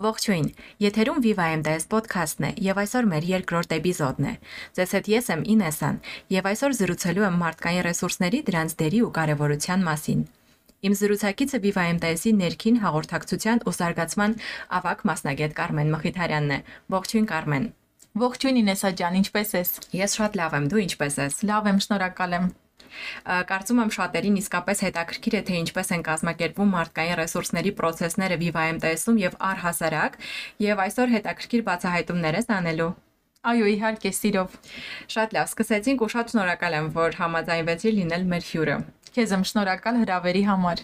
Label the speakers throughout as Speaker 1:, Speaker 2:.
Speaker 1: Ողջույն։ Եթերում Viva MTS ոդքասթն է, եւ այսօր մեր երկրորդ էպիզոդն է։ Ձեզ հետ ես եմ Ինեսան, եւ այսօր զրուցելու եմ մարդկային ռեսուրսների դրանց դերի ու կարեւորության մասին։ Իմ զրուցակիցը Viva MTS-ի ներքին հաղորդակցության ու զարգացման ավակ մասնագետ Կարմեն Մխիթարյանն է։ Ողջույն Կարմեն։
Speaker 2: Ողջույն Ինեսա ջան, ինչպե՞ս ես։
Speaker 1: Ես շատ լավ եմ, դու ինչպե՞ս ես։
Speaker 2: Լավ եմ, շնորհակալ եմ։
Speaker 1: Կարծում եմ շատերին իսկապես հետաքրքիր է թե ինչպես են կազմակերպվում մարդկային ռեսուրսների process-ները VivaMTS-ում եւ առհասարակ, եւ այսօր հետաքրքիր բացահայտումներ ես անելու։
Speaker 2: Այո, իհարկե, սիրով։
Speaker 1: Շատ լավ, սկսեցինք ու շատ շնորհակալ եմ, որ համաձայնվեցի լինել մեր հյուրը։
Speaker 2: Քեզ եմ շնորհակալ հրավերի համար։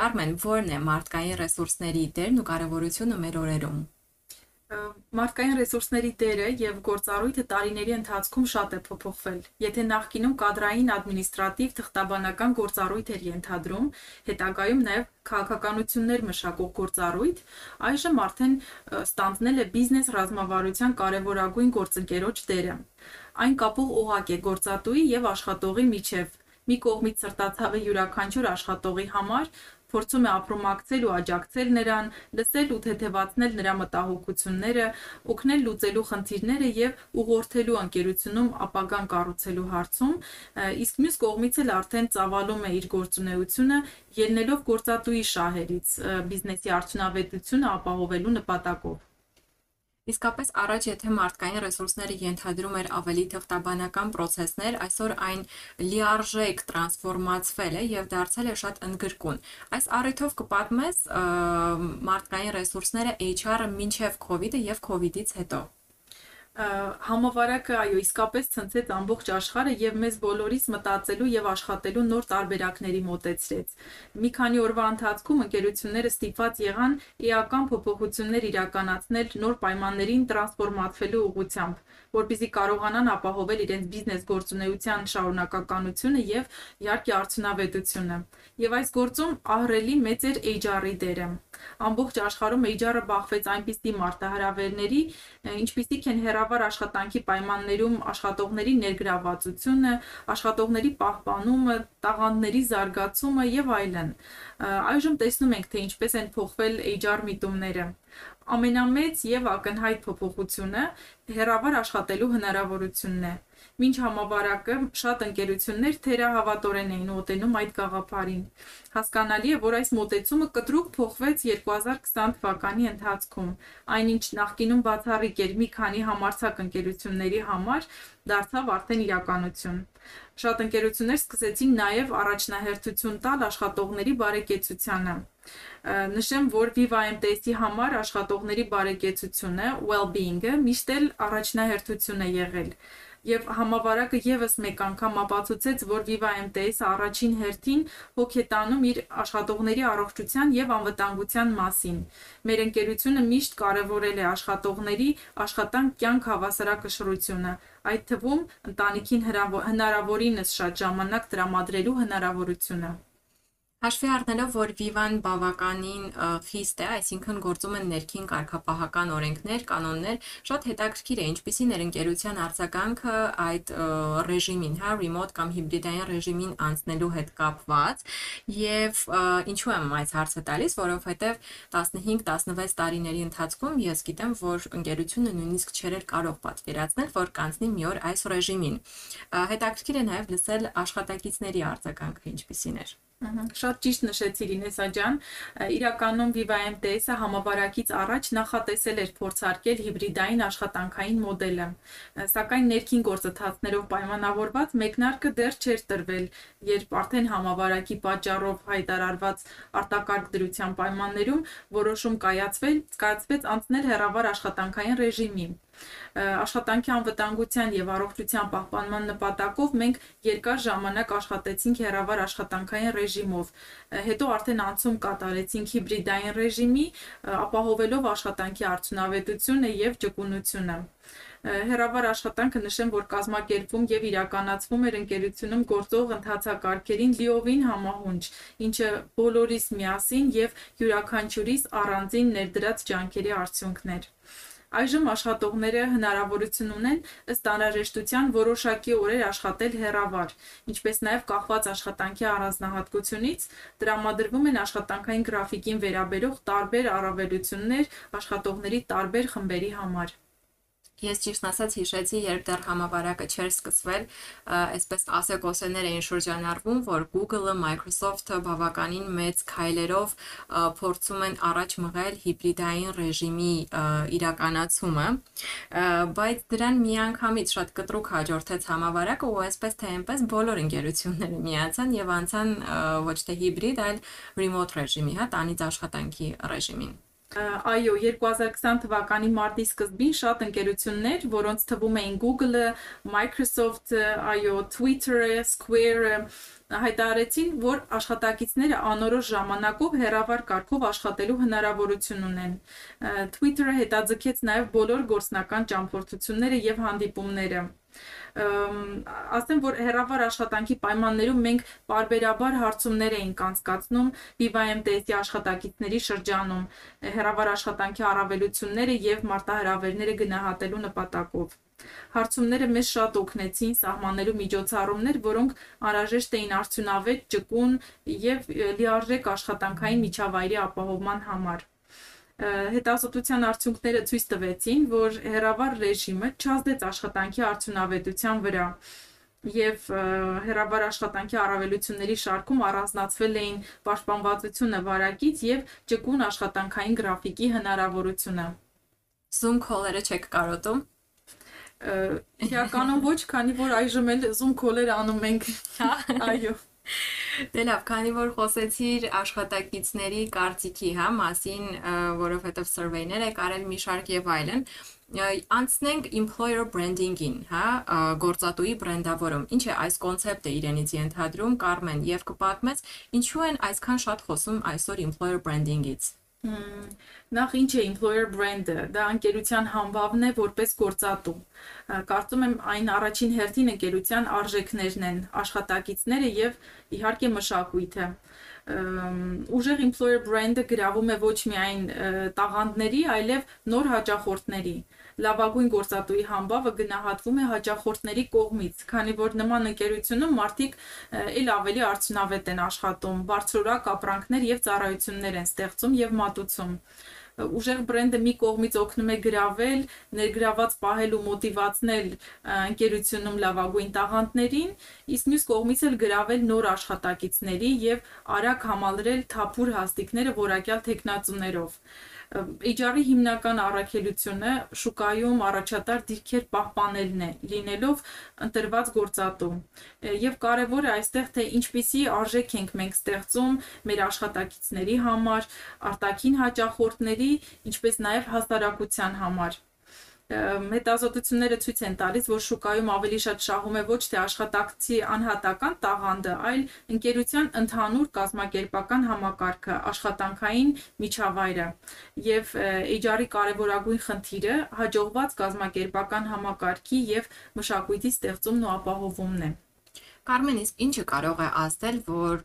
Speaker 1: Կարմեն, ո՞րն է մարդկային ռեսուրսների դերն ու կարևորությունը մեր օրերում
Speaker 2: մարդկային ռեսուրսների դերը եւ գործառույթը տարիների ընթացքում շատ է փոփոխվել։ Եթե նախկինում կադրային ադմինիստրատիվ թղթաբանական գործառույթ էր ենթադրում, հետագայում նաեւ քաղաքականություններ մշակող գործառույթ, այժմ արդեն ստանձնել է բիզնես ռազմավարության կարևորագույն գործընկերոջ դերը։ Այն կապող օղակ է գործատուի եւ աշխատողի միջև մի կողմից սրտացավ է յուրաքանչյուր աշխատողի համար, փորձում է ապրումակցել ու աջակցել նրան, լսել ու թեթևացնել նրա մտահոգությունները, օգնել լուծելու խնդիրները եւ ուղղորդելու ընկերությունում ապագան կառուցելու հարցում, իսկ մյուս կողմից էլ արդեն ծավալում է իր գործունեությունը, ելնելով գործատուի շահերից, բիզնեսի արդյունավետությունը ապահովելու նպատակով։
Speaker 1: Իսկապես առաջ եթե մարդկային ռեսուրսները ենթադրում էր ավելի թղթաբանական process-ներ, այսօր այն լիարժեք տրանսֆորմացվել է եւ դարձել է շատ ընդգրկուն։ Այս առիթով կպատմես մարդկային ռեսուրսները HR-ը մինչև COVID-ը եւ COVID-ից հետո
Speaker 2: համավարակը այո իսկապես ցնցեց ամբողջ աշխարհը եւ մեզ բոլորիս մտածելու եւ աշխատելու նոր տարբերակների մոտեցրեց։ Մի քանի օրվա ընթացքում ընկերությունները ստիպված եղան էական փոփոխություններ իրականացնել նոր պայմաններին տրանսֆորմացվելու ուղղությամբ, որպեսզի կարողանան ապահովել իրենց բիզնես գործունեության շարունակականությունը եւ իհարկե արդյունավետությունը։ Եվ այս գործում ահռելի մեծ էր HR-ի դերը։ Ամբողջ աշխարհում HR-ը բախվեց այնպիսի մարտահրավերների, ինչպիսիք են հերավար աշխատանքի պայմաններում աշխատողների ներգրավվածությունը, աշխատողների պահպանումը, տաղանդների զարգացումը եւ այլն։ Այժմ տեսնում ենք, թե ինչպես են փոխվել HR միտումները ամենամեծ եւ ակնհայտ փոփոխությունը հերավար աշխատելու հնարավորությունն է։ Մինչ համավարակը շատ ընկերություններ թերահավատորեն էին մոտենում այդ գաղափարին։ Հասկանալի է, որ այս մոտեցումը կտրուկ փոխվեց 2020 թվականի ընթացքում։ Այնինչ նախկինում բացառիկ էր մի քանի համարցակ ընկերությունների համար, դարձավ արդեն իրականություն։ Շատ ընկերություններ սկսեցին նաև առաջնահերթություն տալ աշխատողների բարեկեցությանը։ Նշեմ, որ Viva MTS-ի համար աշխատողների բարեկեցությունը, well-being-ը միշտ էլ առաջնահերթություն է եղել եւ համավարակը եւս մեկ անգամ ապացուցեց, որ Viva MTS-ը առաջին հերթին հոգ է տանում իր աշխատողների առողջության եւ անվտանգության մասին։ Մեր ընկերությունը միշտ կարևորել է աշխատողների աշխատանք կյանք հավասարակշռությունը, այդ թվում ընտանիքին հնարավորինս շատ ժամանակ տրամադրելու հնարավորությունը։
Speaker 1: Հաշվի առնելով, որ Vivan բավականին խիստ է, այսինքն գործում են ներքին կարգապահական օրենքներ, կանոններ, շատ հետաքրքիր է, ինչպիսին էր ընկերության արձագանքը այդ ռեժիմին, հա, remote կամ հիբրիդային ռեժիմին անցնելու հետ կապված, եւ ինչու եմ այս հարցը տալիս, որովհետեւ 15-16 տարիների ընթացքում ես գիտեմ, որ ընկերությունը նույնիսկ չէր կարող պատկերացնել, որ կանցնի մի օր այս ռեժիմին։ Հետաքրքիր է նաեւ լսել աշխատակիցների արձագանքը ինչպիսին էր։
Speaker 2: Շատ ճիշտ նշեցիր Ինեսա ջան, իրականում Viva MTS-ը համավարակից առաջ նախատեսել էր փորձարկել հիբրիդային աշխատանքային մոդելը, սակայն ներքին գործընթացներով պայմանավորված մեկնարկը դեռ չէր տրվել, երբ արդեն համավարակի պատճառով հայտարարված արտակարգ դրության պայմաններում որոշում կայացվել, կայացվեց անցնել հեռավար աշխատանքային ռեժիմի աշխատանքի անվտանգության եւ առողջության պահպանման նպատակով մենք երկար ժամանակ աշխատեցինք հեռավար աշխատանքային ռեժիմով։ Հետո արդեն անցում կատարեցինք հիբրիդային ռեժիմի, ապահովելով աշխատանքի արդյունավետությունը եւ ճկունությունը հերավար աշխատանքը նշեմ, որ կազմակերպվում եւ իրականացվում էր ընկերությունում գործող ընթացակարգերին լիովին համահունչ, ինչը բոլորիս միասին եւ յուրաքանչյուրիս առանձին ներդրած ջանքերի արդյունքն էր։ Այժմ աշխատողները հնարավորություն ունեն ըստ անհրաժեշտության որոշակի օրեր աշխատել հեռավար, ինչպես նաև կախված աշխատանքի առանձնահատկությունից տրամադրվում են աշխատանքային գրաֆիկին վերաբերող տարբեր առավելություններ աշխատողների տարբեր խմբերի համար։
Speaker 1: Ես ճիշտ ասած հիշեցի, երբ դեռ համավարակը չէր սկսվել, այսպես ասեկոսեներ էին շրջանառվում, որ Google-ը, Microsoft-ը բավականին մեծ քայլերով փորձում են առաջ մղել հիբրիդային ռեժիմի իրականացումը, բայց դրան միանգամից շատ կտրուկ հաջորդեց համավարակը ու այսպես թե այնպես բոլոր ընկերությունները միացան եւ անցան ոչ թե հիբրիդ, այլ remote ռեժիմի, հա, տանից աշխատանքի ռեժիմին։
Speaker 2: Այո, 2020 թվականի մարտի սկզբին շատ ընկերություններ, որոնց թվում էին Google-ը, Microsoft-ը, այո, Twitter-ը, Square-ը, հայտարարեցին, որ աշխատակիցները անորոշ ժամանակով հեռավար կարգով աշխատելու հնարավորություն ունեն։ Twitter-ը հետաձգեց նաև բոլոր գործնական ճամփորդությունները եւ հանդիպումները ասեմ, որ հերավար աշխատանքի պայմաններում մենք բարբերաբար հարցումներ էինք անցկացնում BVM-TS-ի աշխատակիցների շրջանում, հերավար աշխատանքի առավելությունները եւ մարտահրավերները գնահատելու նպատակով։ Հարցումները մեզ շատ օգնեցին սահմանելու միջոցառումներ, որոնք անհրաժեշտ էին արդյունավետ, ճկուն եւ լիարժեք աշխատանքային միջավայրի ապահովման համար հետազոտության արդյունքները ցույց տվեցին, որ հերավար ռեժիմը չազդեց աշխատանքի արդյունավետության վրա եւ հերավար աշխատանքի առավելությունների շարքում առանձնացվել էին պաշտպանվածությունը վարակից եւ ճկուն աշխատանքային գրաֆիկի հնարավորությունը։
Speaker 1: Zoom call-երը չեք կարոտում։
Speaker 2: Իրականում ոչ, քանի որ այժմ էլ Zoom call-եր անում ենք։ Հա, այո։
Speaker 1: Դե լավ, քանի որ խոսեցիր աշխատակիցների կարծիքի, հա, մասին, որովհետև survey-ներ եք արել մի շարք եւ այլն, անցնենք employer branding-ին, հա, գործատուի բրենդավորում։ Ինչ է այս կոնցեպտը իրենից ենթադրում Կարմեն եւ կպատմես, ինչու են այսքան շատ խոսում այսօր employer branding-ից։
Speaker 2: Նախ ինչ է employer brand-ը։ Դա ընկերության համբավն է որպես գործատու։ Կարծում եմ այն առաջին հերթին ընկերության արժեքներն են, աշխատակիցները եւ իհարկե մշակույթը ուժեղ employer brand-ը գրավում է ոչ միայն տաղանդների, այլև նոր հաճախորդների լավագույն գործատուի համբավը գնահատվում է հաճախորդների կողմից, քանի որ նման ընկերությունում մարդիկ ել ավելի արդյունավետ են աշխատում, բարձրորակ ապրանքներ եւ ծառայություններ են ստեղծում եւ մատուցում ուժեղ բրենդը մի կողմից օգնում է գրավել, ներգրաված պահել ու մոտիվացնել ընկերությունում լավագույն տաղանդներին, իսկ մյուս կողմից էլ գրավել նոր աշխատակիցների եւ արագ համալրել թափուր հաստիկները որակյալ տեխնացուներով։ HR-ի հիմնական առաքելությունը շուկայում առաջատար դիրքեր պահպանելն է, լինելով ընտրված գործատու։ Եվ կարևոր է այստեղ թե ինչպիսի արժեք ենք մենք ստեղծում մեր աշխատակիցների համար, արտաքին հաճախորդների, ինչպես նաև հասարակության համար հետազոտությունները ցույց են տալիս, որ շուկայում ավելի շատ շահում է ոչ թե աշխատակցի անհատական տաղանդը, այլ ընկերության ընդհանուր կազմակերպական համակարգը, աշխատանքային միջավայրը։ Եվ HR-ի կարևորագույն խնդիրը հաջողված կազմակերպական համակարգի եւ մշակույթի ստեղծումն ու ապահովումն է։
Speaker 1: Կարմեն, իսկ ինչը կարող է ազդել, որ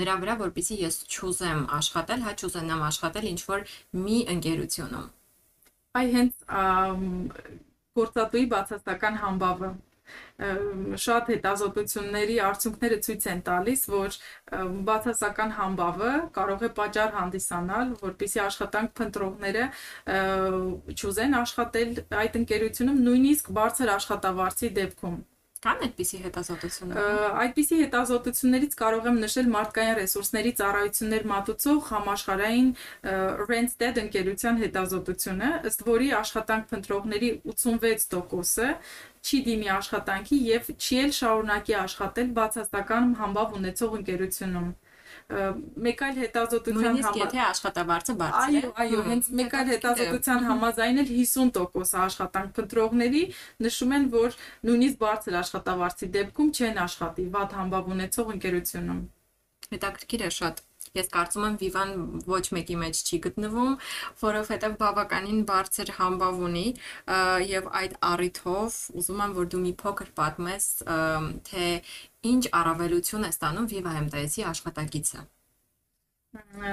Speaker 1: նրա վրա, որpիսի ես չուզեմ աշխատել, հա չուզենամ աշխատել ինչ որ մի ընկերությունում
Speaker 2: այ հենց գործատուի բացասական համբավը շատ հետազոտությունների արդյունքները ցույց են տալիս, որ բացասական համբավը կարող է պատճառ հանդիսանալ, որpիսի աշխատանք փնտրողները չուզեն աշխատել այդ ընկերությունում նույնիսկ բարձր աշխատավարձի դեպքում։
Speaker 1: Կան այդպիսի հետազոտություններ։
Speaker 2: Այդպիսի հետազոտություններից կարող եմ նշել մարդկային ռեսուրսների ծառայություններ մատուցող համաշխարհային Randstad ընկերության հետազոտությունը, ըստ որի աշխատանք փնտրողների 86%-ը չի դիմի աշխատանքի եւ չի էլ շարունակի աշխատել բացասական համբավ ունեցող ընկերությունում մեկ այլ հետազոտության
Speaker 1: նույնիսկ եթե աշխատավարձը բարձր է։
Speaker 2: Այո, այո, հենց մեկ այլ հետազոտության համաձայն էլ 50% աշխատանք փնտրողների նշում են, որ նույնիսկ բարձր աշխատավարձի դեպքում չեն աշխատի վատ համբավ ունեցող ընկերությունում։
Speaker 1: Հետաքրքիր է շատ։ Ես կարծում եմ Vivan ոչ մեկի մեջ չի գտնվում, որովհետև բավականին բարձր համբավ ունի եւ այդ առիթով ուզում եմ որ դու մի փոքր պատմես թե ինչ առավելություն է ստանում Viva MTS-ի աշխատակիցը։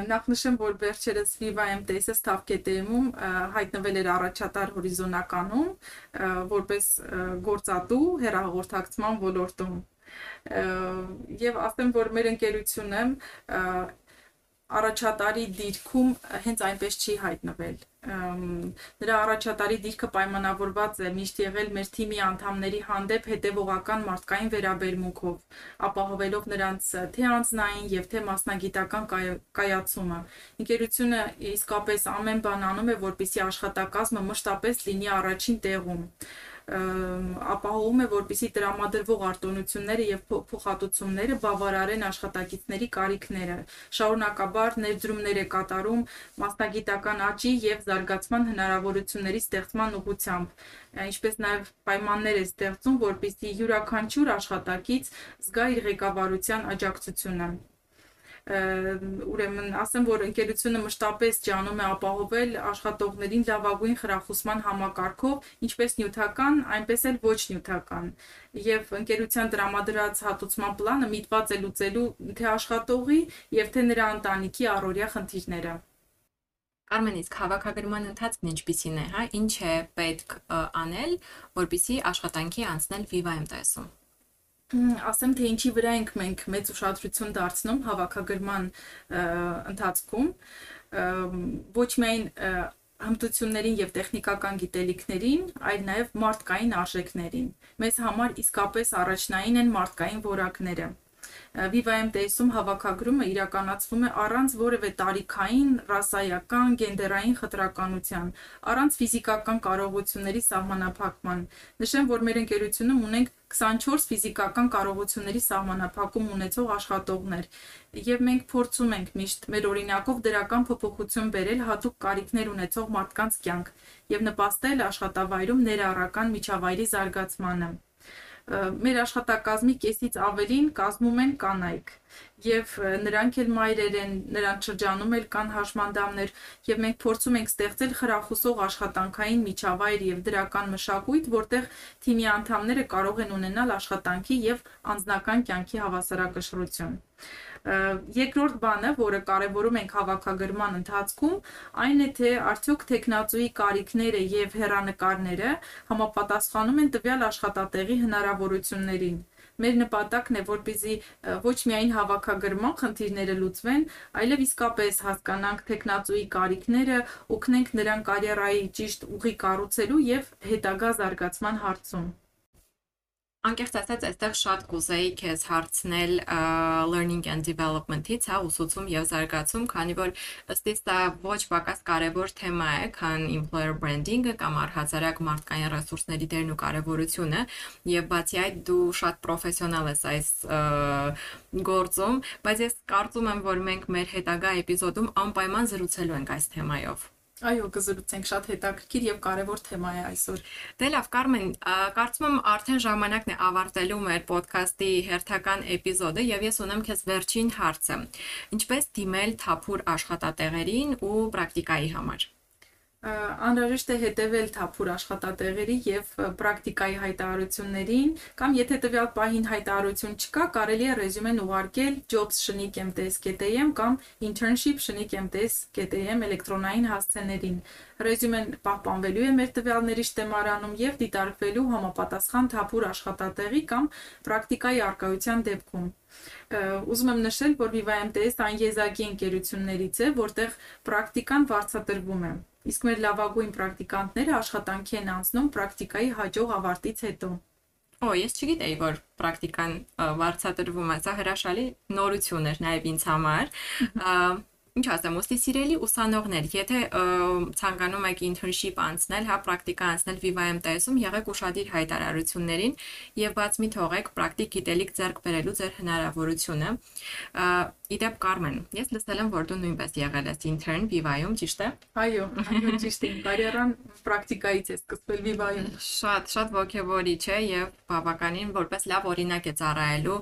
Speaker 2: Նախ նշեմ, որ վերջերս Viva MTS-ը Stavketm-ում հայտնվել էր առաջատար հորիզոնականում որպես գործատու հերահաղորդակցման ոլորտում եւ ասեմ, որ մեր ընկերությունը առաջատարի դիրքում հենց այնպես չի հայտնվել։ Նրա առաջատարի դիրքը պայմանավորված է միշտ եղել մեր թիմի անդամների հանդեպ հետևողական մարդկային վերաբերմունքով, ապահովելով նրանց թե անձնային եւ թե մասնագիտական կայացումը։ Ընկերությունը իսկապես ամեն բան անում է, որպեսզի աշխատակազմը մշտապես լինի առաջին տեղում ապահովում է, որպիսի տրամադրվող արտոնությունները եւ փոխհատուցումները բավարարեն աշխատակիցների կարիքները։ Շարունակաբար ներդրումներ է կատարում մասնագիտական աճի եւ զարգացման հնարավորությունների ստեղծման ուղղությամբ, ինչպես նաեւ պայմաններ է ստեղծում, որպիսի յուրաքանչյուր աշխատակից զգա իր ղեկավարության աջակցությունը ուրեմն ասեմ, որ ընկերությունը մշտապես ջանում է ապահովել աշխատողներին լավագույն խրախուսման համակարգով, ինչպես նյութական, այնպես էլ ոչ նյութական։ Եվ ընկերության տրամադրած հատուցման պլանը միտված է լուծելու թե աշխատողի եւ թե նրա ընտանիքի առօրյա խնդիրները։
Speaker 1: Կարմեն իսկ հավաքագրման ընթացքն ինչպիսին է, հա, ինչ է պետք անել, որպիսի աշխատանքի անցնել Viva MTS-ում
Speaker 2: ասեմ թե ինչի վրա ենք մենք մեծ ուշադրություն դարձնում հավաքագրման ընթացքում ոչ միայն հմտություններին եւ տեխնիկական գիտելիքներին, այլ նաեւ մարդկային արժեքներին։ Մեզ համար իսկապես առաջնային են մարդկային որակները։ Viva MTS-ում հավաքագրումը իրականացվում է առանց որևէ տարիքային, ռասայական, գենդերային խտրականության, առանց ֆիզիկական կարողությունների սահմանափակման։ Նշեմ, որ մեր ընկերությունում ունենք 24 ֆիզիկական կարողությունների սահմանափակում ունեցող աշխատողներ, եւ մենք փորձում ենք միշտ մեր օրինակով դրական փոփոխություն բերել հատուկ կարիքներ ունեցող մարդկանց կյանք եւ նպաստել աշխատավայրում ներառական միջավայրի զարգացմանը մեր աշխատակազմի կեսից ավելին կազմում են կանայք եւ նրանք էլ մայրեր են, նրանց շրջանում էլ կան հաշմանդամներ եւ մենք փորձում ենք ստեղծել խրախուսող աշխատանքային միջավայր եւ դրական մշակույթ, որտեղ թիմի անդամները կարող են ունենալ աշխատանքի եւ անձնական կյանքի հավասարակշռություն։ Երկրորդ բանը, որը կարևորում ենք հավաքագրման ընթացքում, այն է թե արդյոք տեխնացուի կարիքները եւ հերանեկարները համապատասխանում են տվյալ աշխատատեղի հնարավորություններին մեր նպատակն է որպեսզի ոչ միայն հավաքագրման խնդիրները լուծվեն, այլև իսկապես հասկանանք տեխնացուի կարիքները, օգնենք նրան կարիերայի ճիշտ ուղի կառուցելու եւ հետագա զարգացման հարցում։
Speaker 1: Անկեղծ ասած, այստեղ շատ կուզեի քեզ հարցնել learning and development-ից, հա, ուսուցում եւ զարգացում, քանի որ ըստ իս դա ոչ պակաս կարևոր թեմա է, քան employer branding-ը կամ առհասարակ մարդկային ռեսուրսների դերն ու կարևորությունը, եւ բացի այդ դու շատ պրոֆեսիոնալ ես այս գործում, բայց ես կարծում եմ, որ մենք մեր հետագա էպիզոդում անպայման զրուցելու ենք այս թեմայով։
Speaker 2: Այո, կզրուցենք շատ հետաքրքիր եւ կարեւոր թեմա է այսօր։
Speaker 1: Դե լավ, Կարմեն, կարծում եմ արդեն ժամանակն է ավարտելու մեր ոդքասթի հերթական էպիզոդը եւ ես ունեմ քեզ վերջին հարցը։ Ինչպես դիմել թափուր աշխատատեղերին ու պրակտիկայի համար
Speaker 2: անհրաժեշտ է հետևել թափուր աշխատատեղերի եւ պրակտիկայի հայտարարություններին կամ եթե տվյալ պահին հայտարարություն չկա, կարելի է ռեզյումեն ուղարկել jobs.mts.am կամ internship.mts.am էլեկտրոնային հասցեներին։ Ռեզյումեն պահպանվելու է մեր տվյալների շտեմարանում եւ դիտարկվելու համապատասխան թափուր աշխատատեղի կամ պրակտիկայի արկայության դեպքում ուզում եմ նշել, որ Viva MTS այն եզակի ընկերություններից է, որտեղ պրակտիկան վարձատրվում է իսկ մեր լավագույն պրակտիկանտները աշխատանքի են անցնում պրակտիկայի հաջող ավարտից հետո։
Speaker 1: Օ, ես չգիտեի, որ պրակտիկան վարձատրվում է, սա հրաշալի նորություն էր նաև ինձ համար ինչ ասեմ, ոստի սիրելի ուսանողներ, եթե ցանկանում եք internship անցնել, հա, պրակտիկա անցնել Viva MTS-ում, եղեք ուշադիր հայտարարություններին եւ բաց մի թողեք պրակտիկ գիտելիք ձեռք բերելու ձեր հնարավորությունը։ Իդեպ Կարմեն, ես լսել եմ, որ դու նույնպես եղել ես intern Viva-ում, ճիշտ է։
Speaker 2: Այո, այո, ճիշտ է։ Կարիերան պրակտիկայից է սկսվել Viva-ում։
Speaker 1: Շատ, շատ ողջևորիչ է եւ բավականին որպես լավ օրինակ է ծառայելու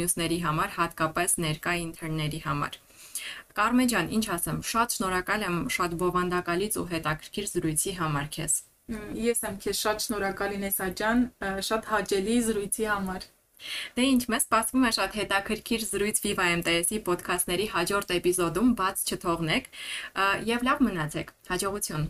Speaker 1: մյուսների համար, հատկապես ներկա intern-ների համար։ Կարմեն ջան, ինչ ասեմ, շատ շնորհակալ եմ շատ բովանդակալից ու հետաքրքիր զրույցի համար քեզ։
Speaker 2: Ես եմ քեզ շատ շնորհակալ Ինեսա ջան, շատ հաճելի զրույցի համար։
Speaker 1: Դե ինչ, մեզ սպասվում է շատ հետաքրքիր զրույց Viva MTS-ի ոդքասթների հաջորդ էպիզոդում, բաց չթողնեք եւ լավ մնացեք։ Հաջողություն։